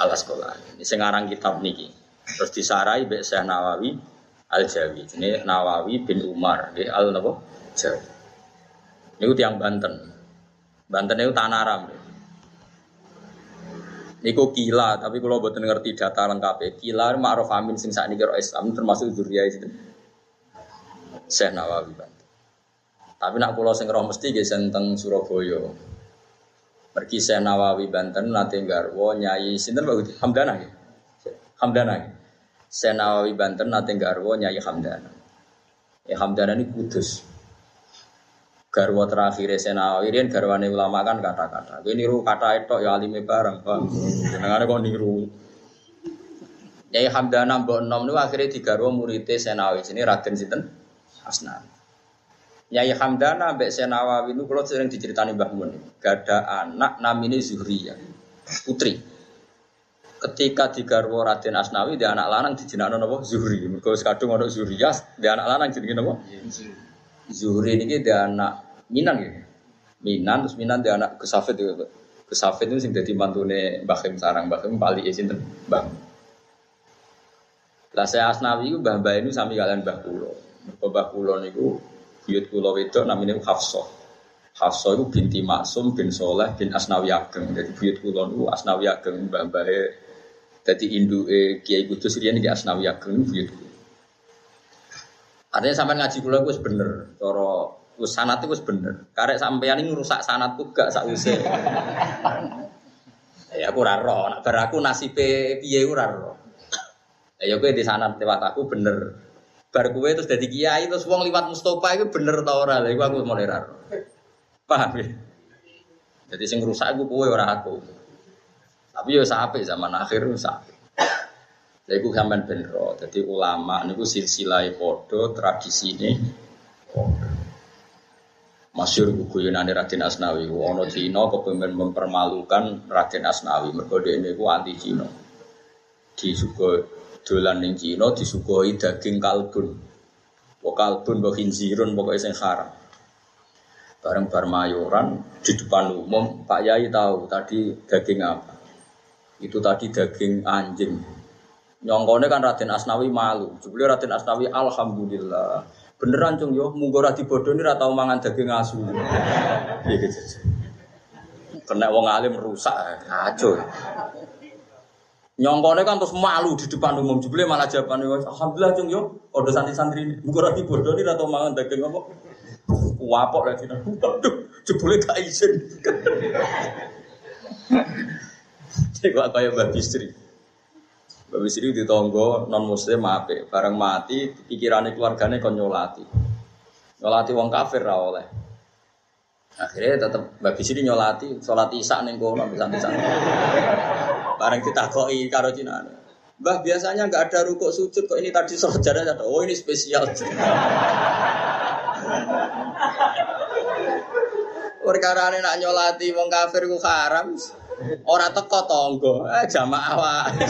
al Asqalani. Ini aran kitab niki. Terus disarai mbek Syekh Nawawi Al Jawi. Ini Nawawi bin Umar nggih Al napa? Jawi. Niku tiang Banten. Banten itu tanah Aram. Niku kila, tapi kalau buat ngerti data lengkap Kila ma'ruf amin sing saat ini Islam termasuk zuriyah itu. Syekh Nawawi Banten. Tapi nak pulau sing roh mesti ge teng Surabaya. Pergi Syekh Nawawi Banten nate garwo nyai sinten Pak Hamdana ya. Hamdana. Ya? Syekh Nawawi Banten nate garwo nyai Hamdana. Ya Hamdana ini kudus. Garwa terakhir Senawi ini garwane ulama kan kata-kata. Ini niru kata itu ya alime bareng, bang. Jangan kok niru. Yai Hamdana mbok enom niku akhirnya digarwa muridé Senawi sini Raden sinten? Asnawi. Yai Hamdana mbek Senawi niku kula sering diceritani Mbah Mun. Gada anak namine Zuhriyah. Putri. Ketika digarwa Raden Asnawi dia anak lanang dijenakno napa? Zuhri. Mergo kadung ana Zuriyah, dia anak lanang jenenge napa? Zuhri ini dia anak Minan ya. Minan terus Minan dia anak Kesafet juga. Kesafet itu sing dadi mantune Mbah Kim sarang Mbah Kim bali sinten Mbah. Lah saya Asnawi itu Mbah Mbah ini sami kalian Mbah Kulo. Mbah Kulo niku buyut Kulo itu namanya Hafsah. Hafsah itu binti Maksum bin Soleh bin Asnawi Ageng. Jadi buyut Kulo niku Asnawi Ageng Mbah Mbah jadi Indu eh, Kiai Kudus riyen iki Asnawi Ageng buyut Kulo. Artinya sampai ngaji kula gue bener, cara gue sanat itu bener. Karek sampean ini rusak sanat tuh gak sak usir. ya aku raro, nak bar aku nasibe piye ora raro. Ya gue di sanat lewat aku bener. Bar gue terus jadi kiai terus wong liwat Mustafa itu bener tau ora. Lha aku mulai raro. Paham ya? Jadi sing rusak aku kowe ora aku. Tapi yo sampai zaman akhir rusak. Lha iku sampean ben ro. Dadi ulama niku silsilah padha tradisine padha. Masyur guyonane Raden Asnawi, ana Cina kepengen mempermalukan Raden Asnawi mergo dhekne iku anti Cina. Disugo dolan ning Cina disuguhi daging kalbun. Wa kalbun wa khinzirun pokoke sing haram. Bareng bar mayoran di depan umum Pak Yai tahu tadi daging apa. Itu tadi daging anjing. Nyongkone kan Raden Asnawi malu. Jebule Raden Asnawi alhamdulillah. Beneran cung yo munggo ora dibodoni ora tau mangan daging asu. Piye gitu. Kena wong alim rusak kacau. Nyongkone kan terus malu di depan umum. Jebule malah jawabane alhamdulillah cung yo odo santri-santri ini. Munggo ora dibodoni ora tau mangan daging apa. Kuapok lagi. Aduh, jebule gak izin. Cek kaya Mbak Bistri. Mbak Bisri di tonggo non muslim ape, bareng mati pikirannya keluarganya kon nyolati, nyolati wong kafir ra oleh. Akhirnya tetap Mbak Bisri nyolati, sholat isak neng kono bisa bisa. Bareng kita koi karo Cina. Mbah biasanya nggak ada rukuk sujud kok ini tadi sholat ada. Oh ini spesial. Perkara nak nyolati wong kafir ku haram. Ora teko tonggo, eh jamaah wae.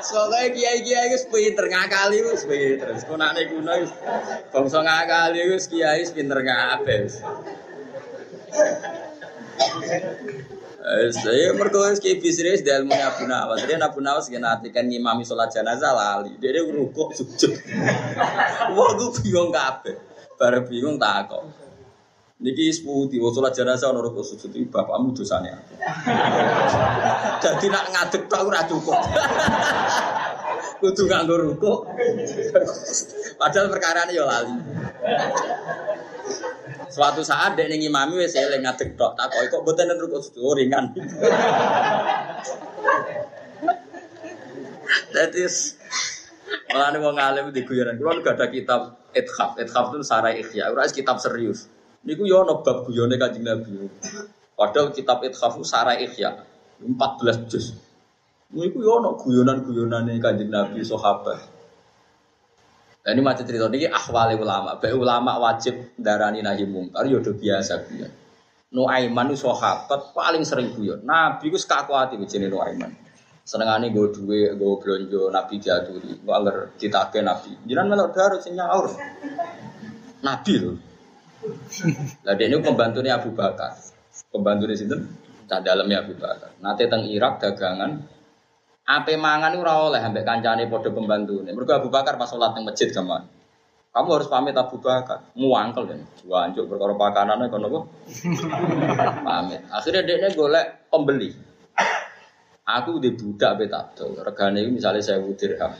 Soalnya kiai-kiai wis pinter ngakali wis pinter. Sekunane kuno wis bangsa ngakali wis kiai wis pinter kabeh. Saya wis ki bisnis di ilmu Abu Nawas. Dia Abu Nawas kena kan ngimami sholat jenazah lali. Dia rukuk sujud. Wah, bingung kabeh. Bareng bingung takok. Niki seputi, wa sholat jenazah ono rukuk sujud iki bapakmu dosane akeh. Dadi nak ngadeg tok ora cukup. Kudu nganggo rukuk. Padahal perkara ini ya lali. Suatu saat dek ning imami wis eling ngadeg tok, tak kok mboten rukuk sujud ringan. That is Malah nih wong alim di guyonan. Kulo gak ada kitab ithaf. Ithaf itu sarai ikhya. Ora kitab serius. Niku yo ono bab guyone Kanjeng Nabi. Padahal kitab Ithaf Sarai Ihya 14 juz. Niku yo ono guyonan-guyonane Kanjeng Nabi sahabat. Nah, ini macam cerita ini ahwali ulama. Baik ulama wajib darani nahi mungkar yo biasa guyon. Nuaiman itu sahabat paling sering guyon. Nabi ku sekakuati begini Nuaiman. Senengane gue duwe, gue belanja Nabi diaturi. Gue anger ditake Nabi. Jangan melok darah sing nyaur. Nabi loh. Lah ini pembantunya Abu Bakar. Pembantu di situ, tak dalamnya Abu Bakar. Nanti teng Irak dagangan, apa mangan ora oleh ambek kancane padha pembantu. Mergo Abu Bakar pas sholat di masjid kaman. Kamu harus pamit Abu Bakar, muangkel kan. Wancuk perkara pakanane kono apa? pamit. Akhirnya ini golek pembeli. Aku di budak betak tuh. Regane misalnya saya dirham.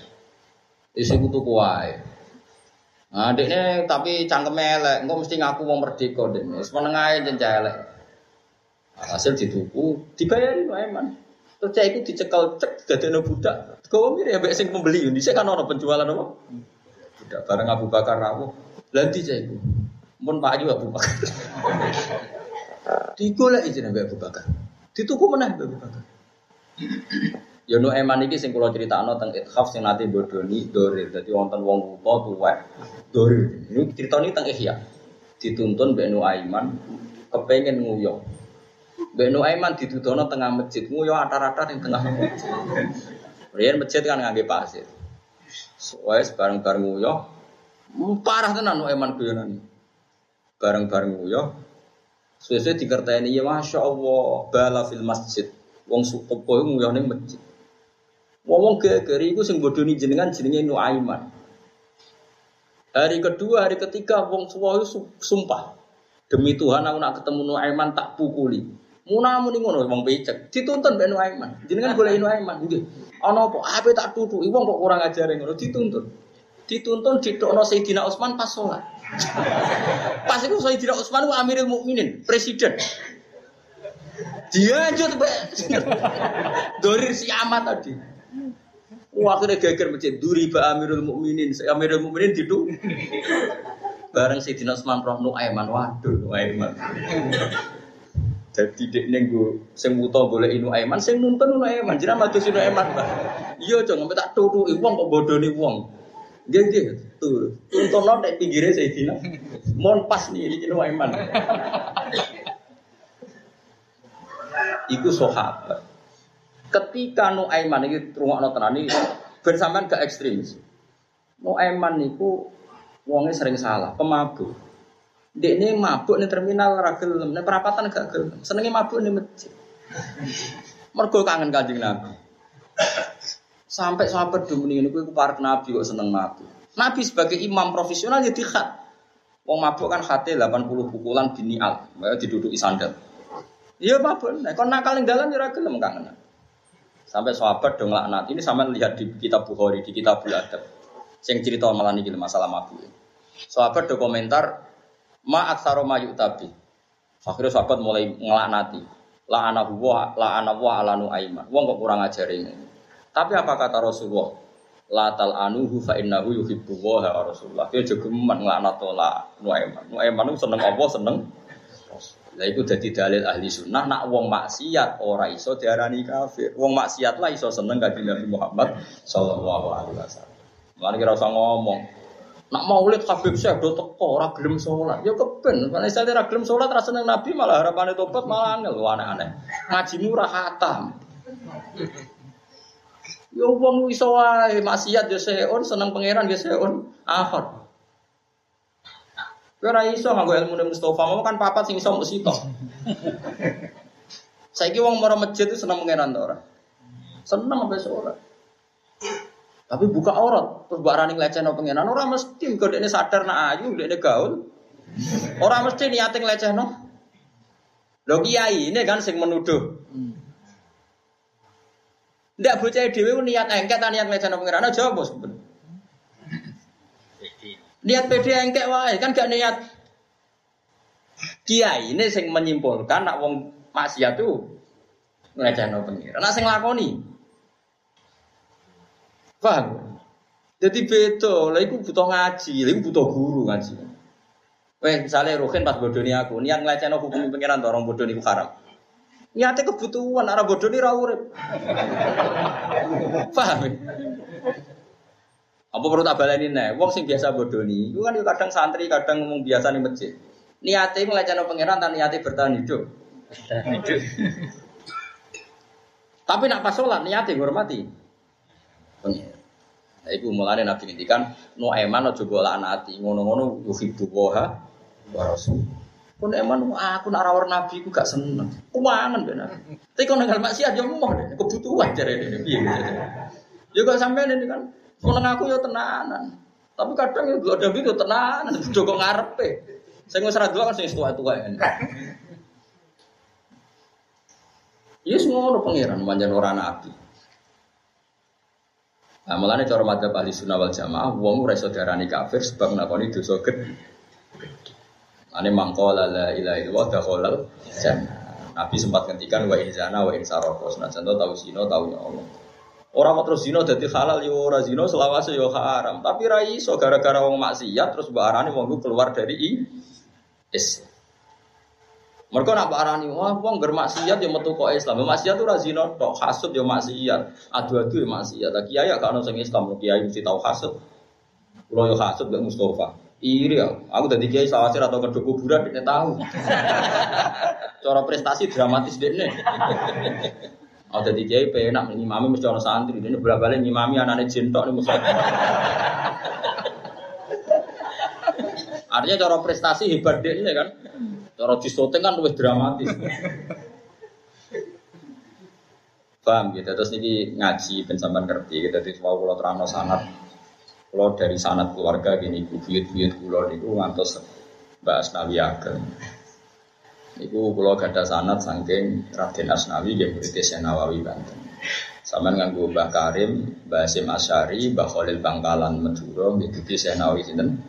Isi kutu kuai. Nah, dekne tapi cangkem elek, engko mesti ngaku wong merdeka dekne. Wis jenjah elek. Hasil dituku, dibayari wae man. Terus cek iku dicekel cek dadekno budak. Kau mirip ya sing pembeli, ini saya kan ono penjualan apa? Budak bareng Abu Bakar rawuh. Lanti cek iku. Mun Pak Ayu Abu Bakar. Digolek izin Abu Bakar. Dituku meneh Abu Bakar. Ya nu eman iki sing kula critakno teng Ithaf sing nate bodoni Dorir. Dadi wonten wong buta tuwek. Dorir. Ini critane teng Ihya. Dituntun Mbak Nu Aiman kepengen nguyok. Mbak Nu Aiman ditudono tengah masjid, nguyok atar-atar ning tengah masjid. Riyen masjid kan ngangge pasir. Wes bareng-bareng nguyok. Parah tenan Nu Aiman guyonan. Bareng-bareng nguyok. Sesuai dikerteni ya Masya Allah Bala fil masjid Wong sukopo nguyok ning masjid Wong geger iku sing bodoni jenengan jenenge Nuaiman. Hari kedua, hari ketiga wong suwa sumpah. Demi Tuhan aku nak ketemu Nuaiman tak pukuli. Muna muni ngono wong becek. Dituntun mbek Nuaiman. Jenengan boleh Nuaiman nggih. Ana apa? Ape tak tutuki wong kok kurang ajar ngono dituntun. Dituntun ditokno Sayyidina Utsman pas sholat. pas itu Sayyidina Utsman ku Amirul Mukminin, presiden. Dia aja tuh Dorir si amat tadi. Wah, akhirnya geger masjid duri ba Amirul Mukminin. Amirul Mukminin itu bareng si Dinas Usman Roh Nuaiman. Waduh, Nuaiman. Jadi dek neng gue sing muto boleh inu Aiman, sing nuntun inu Aiman, jiran maju sinu Aiman bah. Iya jangan tak tutu uang kok bodoh nih uang. Gak tuh tuntun lo dek pinggirnya saya dina. Mohon pas nih ini inu Aiman. Iku sahabat. Ketika Nuaiman ini rumah tenan ini bersamaan ke ekstremis. Nuaiman niku wongnya sering salah, pemabuk. Dia ini mabuk nih terminal ragil, nih perapatan gak gel. Senengnya mabuk nih masjid. Mergo kangen kanjeng Nabi. Sampai sahabat dulu ini aku park Nabi kok seneng mabuk. Nabi sebagai imam profesional ya dikhat. Wong mabuk kan hati 80 pukulan binial, diduduki sandal. Iya mabuk, nah, kon nakal ning dalan ya gelem kangen. Sampai sahabat dong laknat. Ini sama lihat di kitab Bukhari, di kitab Adab. Yang cerita malah ini masalah mabuk. Sahabat do komentar, ma aksaro mayu tabi. Akhirnya sahabat mulai ngelaknati. La ana huwa, la ana wa alanu aiman. Wong kok kurang ajar ini. Tapi apa kata Rasulullah? La tal anuhu fa innahu yuhibbu wa Rasulullah. Dia juga ngelaknat la nuaiman. Nuaiman itu seneng Allah, seneng lah itu jadi dalil ahli sunnah nak wong maksiat ora iso diarani kafir. Wong maksiat lah iso seneng kanjeng Nabi Muhammad sallallahu alaihi wasallam. Mari kira usah ngomong. Nak maulid Habib Syekh do teko ora gelem salat. Ya keben, nek saya ora gelem salat ra seneng Nabi malah harapane tobat malah angel aneh-aneh. Ngajimu ora khatam. Ya wong iso wae maksiat ya seon seneng pangeran ya seon akhir. Kowe ora iso nganggo ilmu Mustafa, mau kan papat sing iso mung sitok. Saiki wong mara masjid itu seneng pangeran to ora? Seneng apa ora? Tapi buka aurat, terus mbak Rani ngelecehno pengenan, orang mesti kok ini sadar nak ayu, ini gaul. Orang mesti niatin ngelecehno. Lo kiai ini kan sing menuduh. Ndak bocah dhewe niat engket niat ngelecehno pengenan aja bos. Niat pede engket wae, kan gak niat. Kiai ini sing menyimpulkan nak wong maksiat tuh ngelecehno pengenan. Nak sing lakoni Paham? Jadi beda, lah itu butuh ngaji, lah itu butuh guru ngaji. Weh, misalnya Rohin pas bodoni aku, niat ngelecehno hukum pengiran orang bodoni itu haram. Niatnya kebutuhan, arah bodoni ra urip. Paham? Apa perlu tak baleni nih? Wong sing biasa bodoni, itu kan kadang santri, kadang ngomong biasa nih masjid. Niatnya ngelecehno pengiran, dan niatnya bertahan hidup. Tapi nak pas sholat niatnya hormati pengen. Nah, itu mulanya Nabi ngendikan no eman ojo bola anati ngono-ngono yuhibbu wa rasul. Kun eman aku nak rawar Nabi ku gak seneng. Kumangan ben. Tapi kau nenggal maksiat moh deh kebutuhan jare dene piye. Ya kok sampean ini kan seneng aku yo tenanan. Tapi kadang yo ada itu tenanan Joko ngarepe. Saya nggak serah dua kan saya tua-tua ini. Ya semua orang pangeran manjan orang nabi. Nah, malah cara madzhab ahli sunnah wal jamaah, wong ora iso diarani kafir sebab nglakoni dosa gede. Ane mangkola la ilaha illallah dakhalal jannah. Nabi sempat ngendikan wa zana wa in sarqa. Senajan tahu zina tahu ya Allah. Orang mau terus zina dadi halal yo ya ora zina selawase yo ya haram. Tapi ra iso gara-gara wong maksiat terus mbok arani wong keluar dari Islam. Mereka nak arani wah wong ger maksiat ya metu kok Islam. Maksiat tuh razino tok, hasud ya maksiat, adu-adu ya maksiat. Lah kiai ya kan sing Islam, kiai mesti tahu hasud. Kulo yo hasud gak Mustafa. Iri ya, aku tadi kiai sawasir atau kedua kuburan dia tahu. Cara prestasi dramatis deh nih. Oh tadi kiai penak mami mesti orang santri, ini berapa balik mami anaknya jentok nih Mustafa. Artinya cara prestasi hebat deh kan. Cara disoting kan lebih dramatis. Paham gitu. Terus ini ngaji pensampan ngerti gitu. Jadi mau kalau terang sanat, kalau dari sanat keluarga gini, buyut-buyut kulo niku ngantos Mbak Asnawi Ageng. Niku kulo gada sanat saking Raden Asnawi yang murid Nawawi Banten. Sama nganggo Mbah Karim, Mbah Sim Asyari, Mbah Khalil Bangkalan Madura, gitu Syekh Nawawi sinten.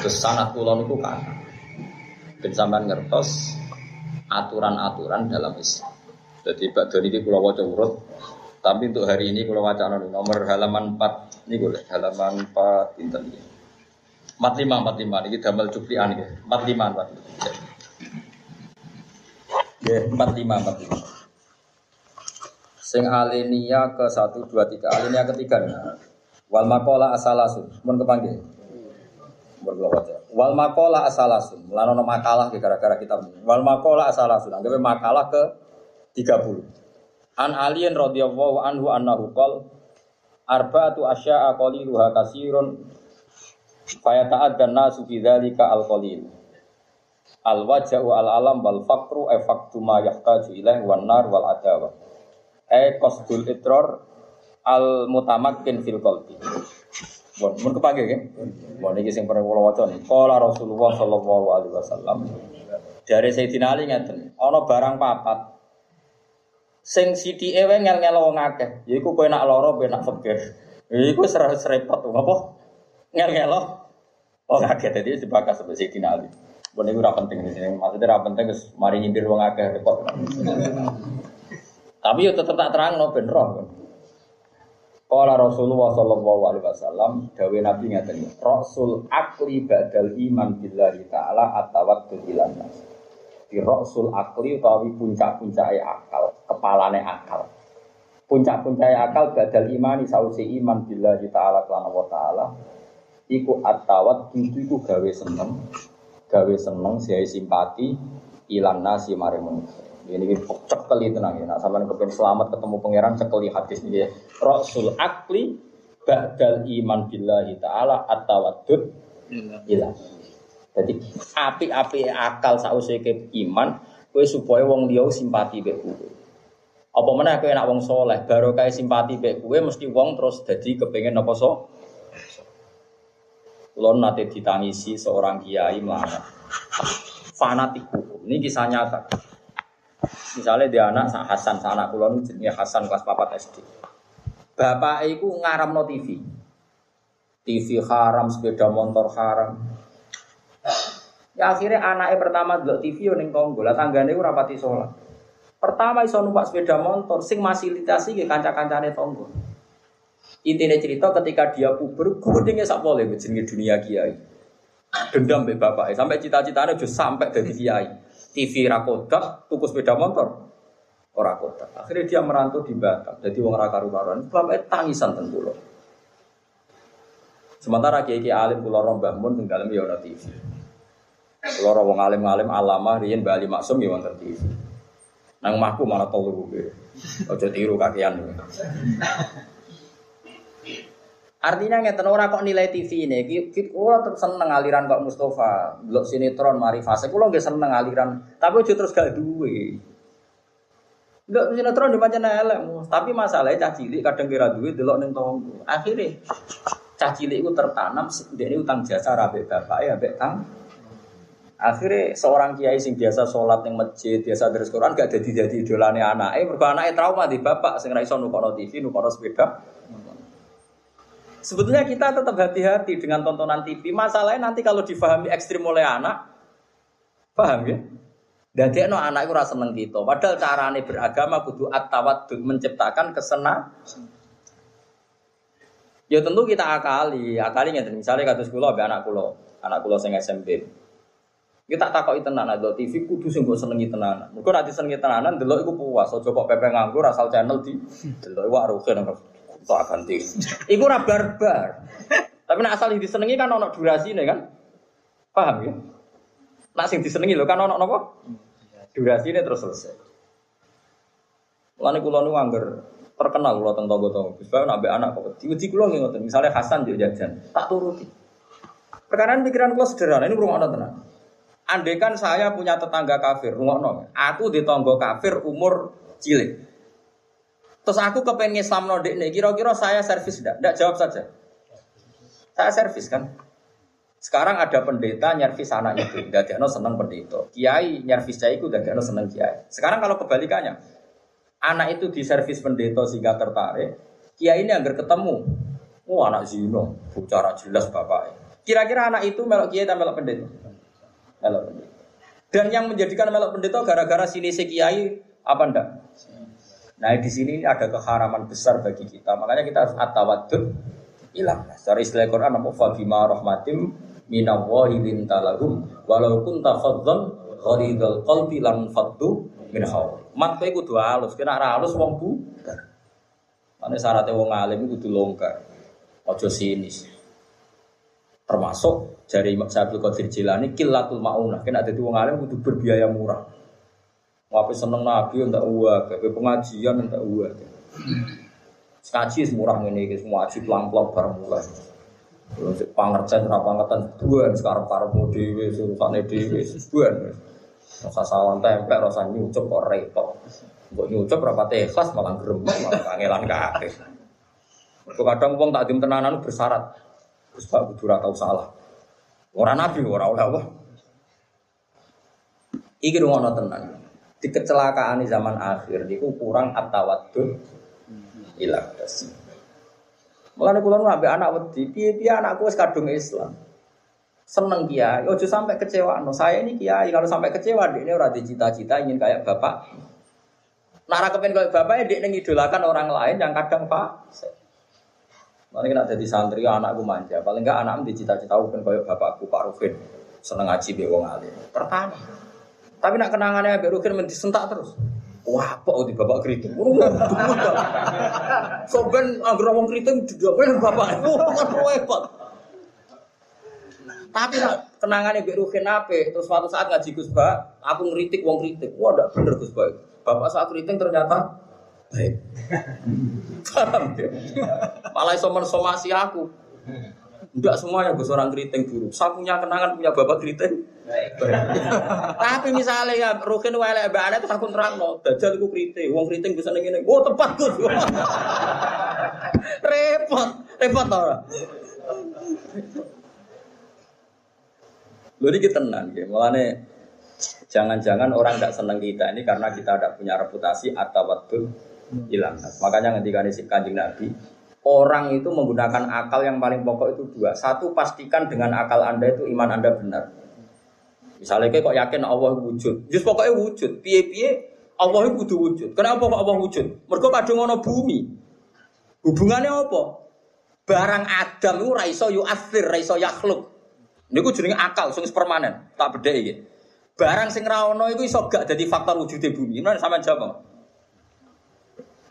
Terus sanat kulo niku kan ben sampean ngertos aturan-aturan dalam Islam. Jadi Pak Doni ini kalau wajah urut, tapi untuk hari ini kalau wacana nomor halaman 4 ini boleh halaman 4 inten ini. 45 45 ini damel cuplian ya. 45 45. Ya, 45 45. Sing alinia ke 1 2 3. Alinia ketiga nih. Wal makola asalasun. Mun kepanggil. Wal makola asalasun. Lanono makalah gara-gara kita Wal makola asalasun. Anggapnya makalah ke 30. An alien radhiyallahu anhu annahu qol arba'atu asya'a qaliluha kasirun fayata'addan nasu fi dzalika al qalil. Al waja'u al alam wal faqru e faktu ma yahtaju wal adawa. E qasdul itror al mutamakkin fil qalbi. Bon, mun kepake ya. Bon iki sing pernah kula waca nih. Qala Rasulullah sallallahu alaihi wasallam. Dari Sayyidina Ali ngeten, ana barang papat sing sithike wae ngel-ngel wong akeh. Yaiku kowe nak lara, kowe nak fakir. Iku serempet repot apa? Ngel-ngel wong akeh dadi dibakas sampai Sayyidina Ali. Bon iku ora penting di sini. Maksudnya ora penting wis mari nyindir wong akeh repot. Tapi yo tetep tak terangno ben roh. Kala Rasulullah sallallahu alaihi wasallam dawe Nabi ngaten Rasul akli badal iman billahi taala atawakkul ilan nas. Di rasul akli utawi puncak-puncake akal, kepalane akal. puncak-puncak akal badal imani sausi iman bila kita ala kelana wa ta'ala iku atawat itu iku gawe seneng gawe seneng siai simpati ilan nasi mare manusia ini cekeli tenang ya nak sampean kepen selamat ketemu pangeran cekeli hadis ini ya rasul akli badal iman billahi ta'ala atawadud ilan jadi api-api akal sausi ke iman kue supaya wong liya simpati be apa mana aku enak wong soleh, baru kayak simpati baik gue mesti wong terus jadi kepengen apa so? Lo nanti ditangisi seorang kiai mana? Fanatik hukum. Ini kisah nyata. Misalnya dia anak Hasan, anak kulon jenisnya Hasan kelas 4 SD. Bapak itu ngaram no TV. TV haram, sepeda motor haram. Ya akhirnya anaknya pertama dulu TV yang tonggo, lah tanggane itu rapati sholat. Pertama iso numpak sepeda motor, sing fasilitasi ke kanca-kancane tonggo. Intinya cerita ketika dia puber, gudengnya sak boleh jenenge dunia kiai. Dendam be bapak, sampai cita-citanya justru sampai dari kiai. TV rakodak, tuku sepeda motor, ora kota. Akhirnya dia merantau di Batam, jadi wong raka rumaran. Bapak tangisan loh. Sementara kiai kiai alim pulau rombah mun tinggal ya TV. Pulau wong alim alim alamah rian bali maksum ya wonten TV. Nang mahku malah telu gue. Ojo tiru kakian. Artinya ngeten ora kok nilai TV ini, kita tetap seneng aliran kok Mustafa, blok sinetron mari fase, kulo nggak seneng aliran, tapi ojo terus gak duwe. Blok sinetron dipancen elek, tapi masalahnya cah cilik kadang kira duwe delok ning tonggo. Akhirnya cah cilik itu tertanam, dia ini utang jasa rabe bapak ya, bapak tang. Akhirnya seorang kiai sing biasa sholat yang masjid, biasa terus Quran gak jadi jadi idolane anak. Eh, mergo anaknya trauma di bapak sing ra iso nukono TV, nukono sepeda. Sebetulnya kita tetap hati-hati dengan tontonan TV. Masalahnya nanti kalau difahami ekstrim oleh anak, paham ya? Dan no anak itu rasa seneng gitu. Padahal carane beragama kudu at menciptakan kesenangan. Ya tentu kita akali, akali Misalnya kata sekolah, anak kulo, anak kulo sing SMP. Kita tak takoki tenan ada TV kudu sing mbok senengi tenanan. Mergo nek disenengi tenanan delok iku puas, aja kok pepe nganggur asal channel di delok wae rugen tak ganti. Iku ora barbar. Tapi nek asal disenengi kan ono durasine kan? Paham ya? Nak sing disenengi lho kan ono napa? Durasine terus selesai. Mulane kula nu angger terkenal kula teng tangga-tangga. Gus Bae nabe anak kok wedi kula nggih ngoten. Misale Hasan yo jajan, tak turuti. Perkara pikiran kula sederhana, ini rumah tenan. Andaikan saya punya tetangga kafir, ngono. Aku di tonggo kafir umur cilik. Terus aku kepengen Islam nodik nih, kira-kira saya servis tidak? Tidak jawab saja. Saya servis kan. Sekarang ada pendeta nyervis anak itu, tidak no seneng pendeta. Kiai nyervis saya itu tidak no seneng kiai. Sekarang kalau kebalikannya, anak itu di servis pendeta sehingga tertarik, kiai ini agar ketemu, oh anak zino, bicara jelas bapak. Kira-kira anak itu melok kiai atau melok pendeta? melok pendeta. Dan yang menjadikan melok pendeta gara-gara sini si kiai apa ndak? Nah di sini ada keharaman besar bagi kita. Makanya kita harus atawadud hilang. Secara istilah Quran apa fabima rahmatim minallahi lintalahum walau kunta fadzan ghalidul qalbi lan faddu min hawl. Mat kowe kudu halus, kena ra halus wong bu. Mane syaratnya wong alim kudu longgar. Ojo sinis. Termasuk dari Imam Qadir Jilani kilatul maunah. Kena ada wong alim kudu berbiaya murah. Wape seneng nabi ndak uang, wape pengajian ndak uang. Skaji semurah ini, semua aji pelang-pelang bareng mulai. Terus pangercen ra pangetan duan sekarang para dewe surusane dhewe duan. Rasa sawan tempe, rasa nyucup kok repot. Kok nyucup rapate ikhlas malah gremeng malah kangelan kabeh. Kadang wong tak tenanan bersyarat. Terus Pak kudu ora tau salah. Ora nabi ora oleh apa. Iki ngono tenan. Di kecelakaan di zaman akhir niku kurang atawadud ilah das. Mulane kula ngambil anak wedi, piye-piye anakku wis kadung Islam. Seneng kiai, ojo sampai kecewa. No, saya ini kiai, kalau sampai kecewa, dia ini orang cita-cita ingin kayak bapak. Nara kepen kayak bapak, dia ngidolakan orang lain yang kadang pak. Nanti kena jadi santri anakku manja. Paling enggak anak di cita-cita kan kayak bapakku Pak Rufin seneng ngaji be wong alim. Pertama. Tapi nak kenangannya Pak Rufin mendisentak terus. Wah, apa di bapak keriting? Soben anggar wong keriting juga bapak. Oh, kan repot. Tapi nak kenangan ibu Ruhin ape, terus suatu saat ngaji Gus Ba, aku ngeritik wong kritik. Wah, ndak bener Gus Ba. Bapak saat keriting ternyata baik. Ya? Malah iso mensomasi aku. Enggak semuanya gue seorang keriting buruk. Saya punya kenangan punya bapak keriting. Tapi misalnya ya Rukin wale mbak Ana terus aku terang no, dajal itu keriting, wong keriting bisa nengi Oh tepat gus. repot, repot tau. Lalu kita tenang, ya. Mulane jangan-jangan orang tidak senang kita ini karena kita tidak punya reputasi atau waktu hilang. Makanya ketika si kanjeng Nabi, orang itu menggunakan akal yang paling pokok itu dua. Satu, pastikan dengan akal Anda itu iman Anda benar. Misalnya kayak kok yakin Allah wujud, just pokoknya wujud. Piye-piye Allah itu wujud. Kenapa kok Allah wujud? Mereka kadung ngono bumi. Hubungannya apa? Barang Adam itu raiso yu'athir, raiso yakhluk. Ini gue jenenge akal, sing permanen. Tak beda iki. Barang sing ra ono iku iso gak dadi faktor wujudnya bumi. Ini sama jawab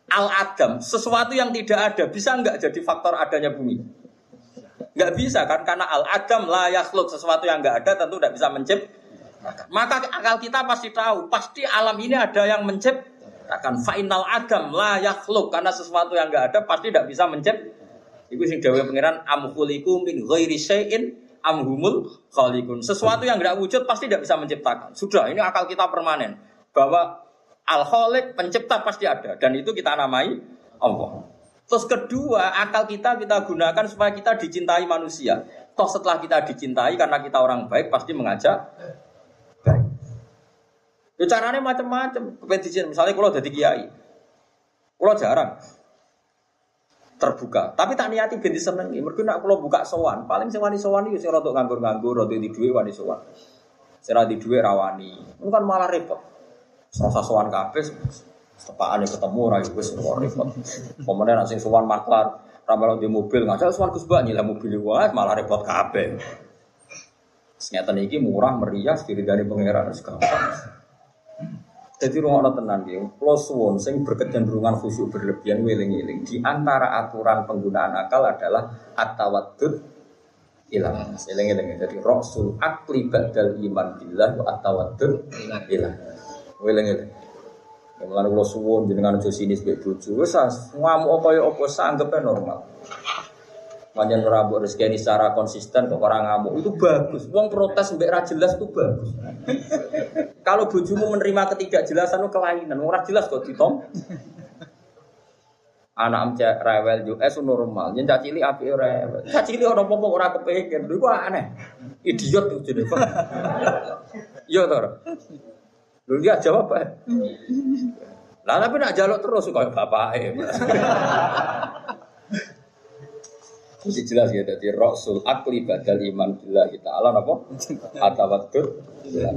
al adam sesuatu yang tidak ada bisa nggak jadi faktor adanya bumi nggak bisa kan karena al adam layak yakhluk sesuatu yang nggak ada tentu tidak bisa mencipt maka akal kita pasti tahu pasti alam ini ada yang menciptakan final adam layak yakhluk karena sesuatu yang nggak ada pasti tidak bisa mencipt itu sing dawuh pangeran amkhuliku min ghairi syai'in amhumul khaliqun sesuatu yang nggak wujud pasti tidak bisa menciptakan sudah ini akal kita permanen bahwa Al Khaliq pencipta pasti ada dan itu kita namai Allah. Terus kedua, akal kita kita gunakan supaya kita dicintai manusia. Toh setelah kita dicintai karena kita orang baik pasti mengajak. Ya caranya macam-macam. Kepentingan misalnya kalau jadi kiai, kalau jarang terbuka. Tapi tak niati binti seneng. Mereka nak kalau buka sowan, paling sing wani sowan itu sing rotok nganggur-nganggur, rotok di duit wani sowan. Serah di duit rawani. Itu kan malah repot. Serasa sowan kabeh sepaan ketemu ra iku wis repot. Pemene nek sing sowan maklar ra di mobil ngajak sowan Gus Bak nyileh mobil wae malah repot kabeh. Senyata iki murah meriah diri dari pangeran gampang. Jadi rumah tenan dia, plus one sing berkecenderungan khusyuk berlebihan wiling-wiling. Di antara aturan penggunaan akal adalah atawadud ilang. Ilang-ilang. Jadi rasul akli badal iman billah atawadud ilang. Weleng-eleng. Yang mulai kalau suwon jenengan aja sini sebagai bojo, wes ngamuk apa ya apa sanggupnya normal. Panjang rambut rezeki ini secara konsisten kok orang ngamuk itu bagus. Wong protes mbek ra jelas itu bagus. Kalau bojomu menerima ketidakjelasan itu kelainan, ora jelas kok ditom. Anak amca rewel juga, eh normal. Yang cacili api rewel. Cacili orang apa orang kepengen, itu aneh. Idiot tuh jadi. Iya toh. Lu dia jawab apa? Lah tapi nak jaluk terus kok bapak Mesti jelas ya, jadi Rasul akli badal iman bila kita alam apa? Atawatut. Iya.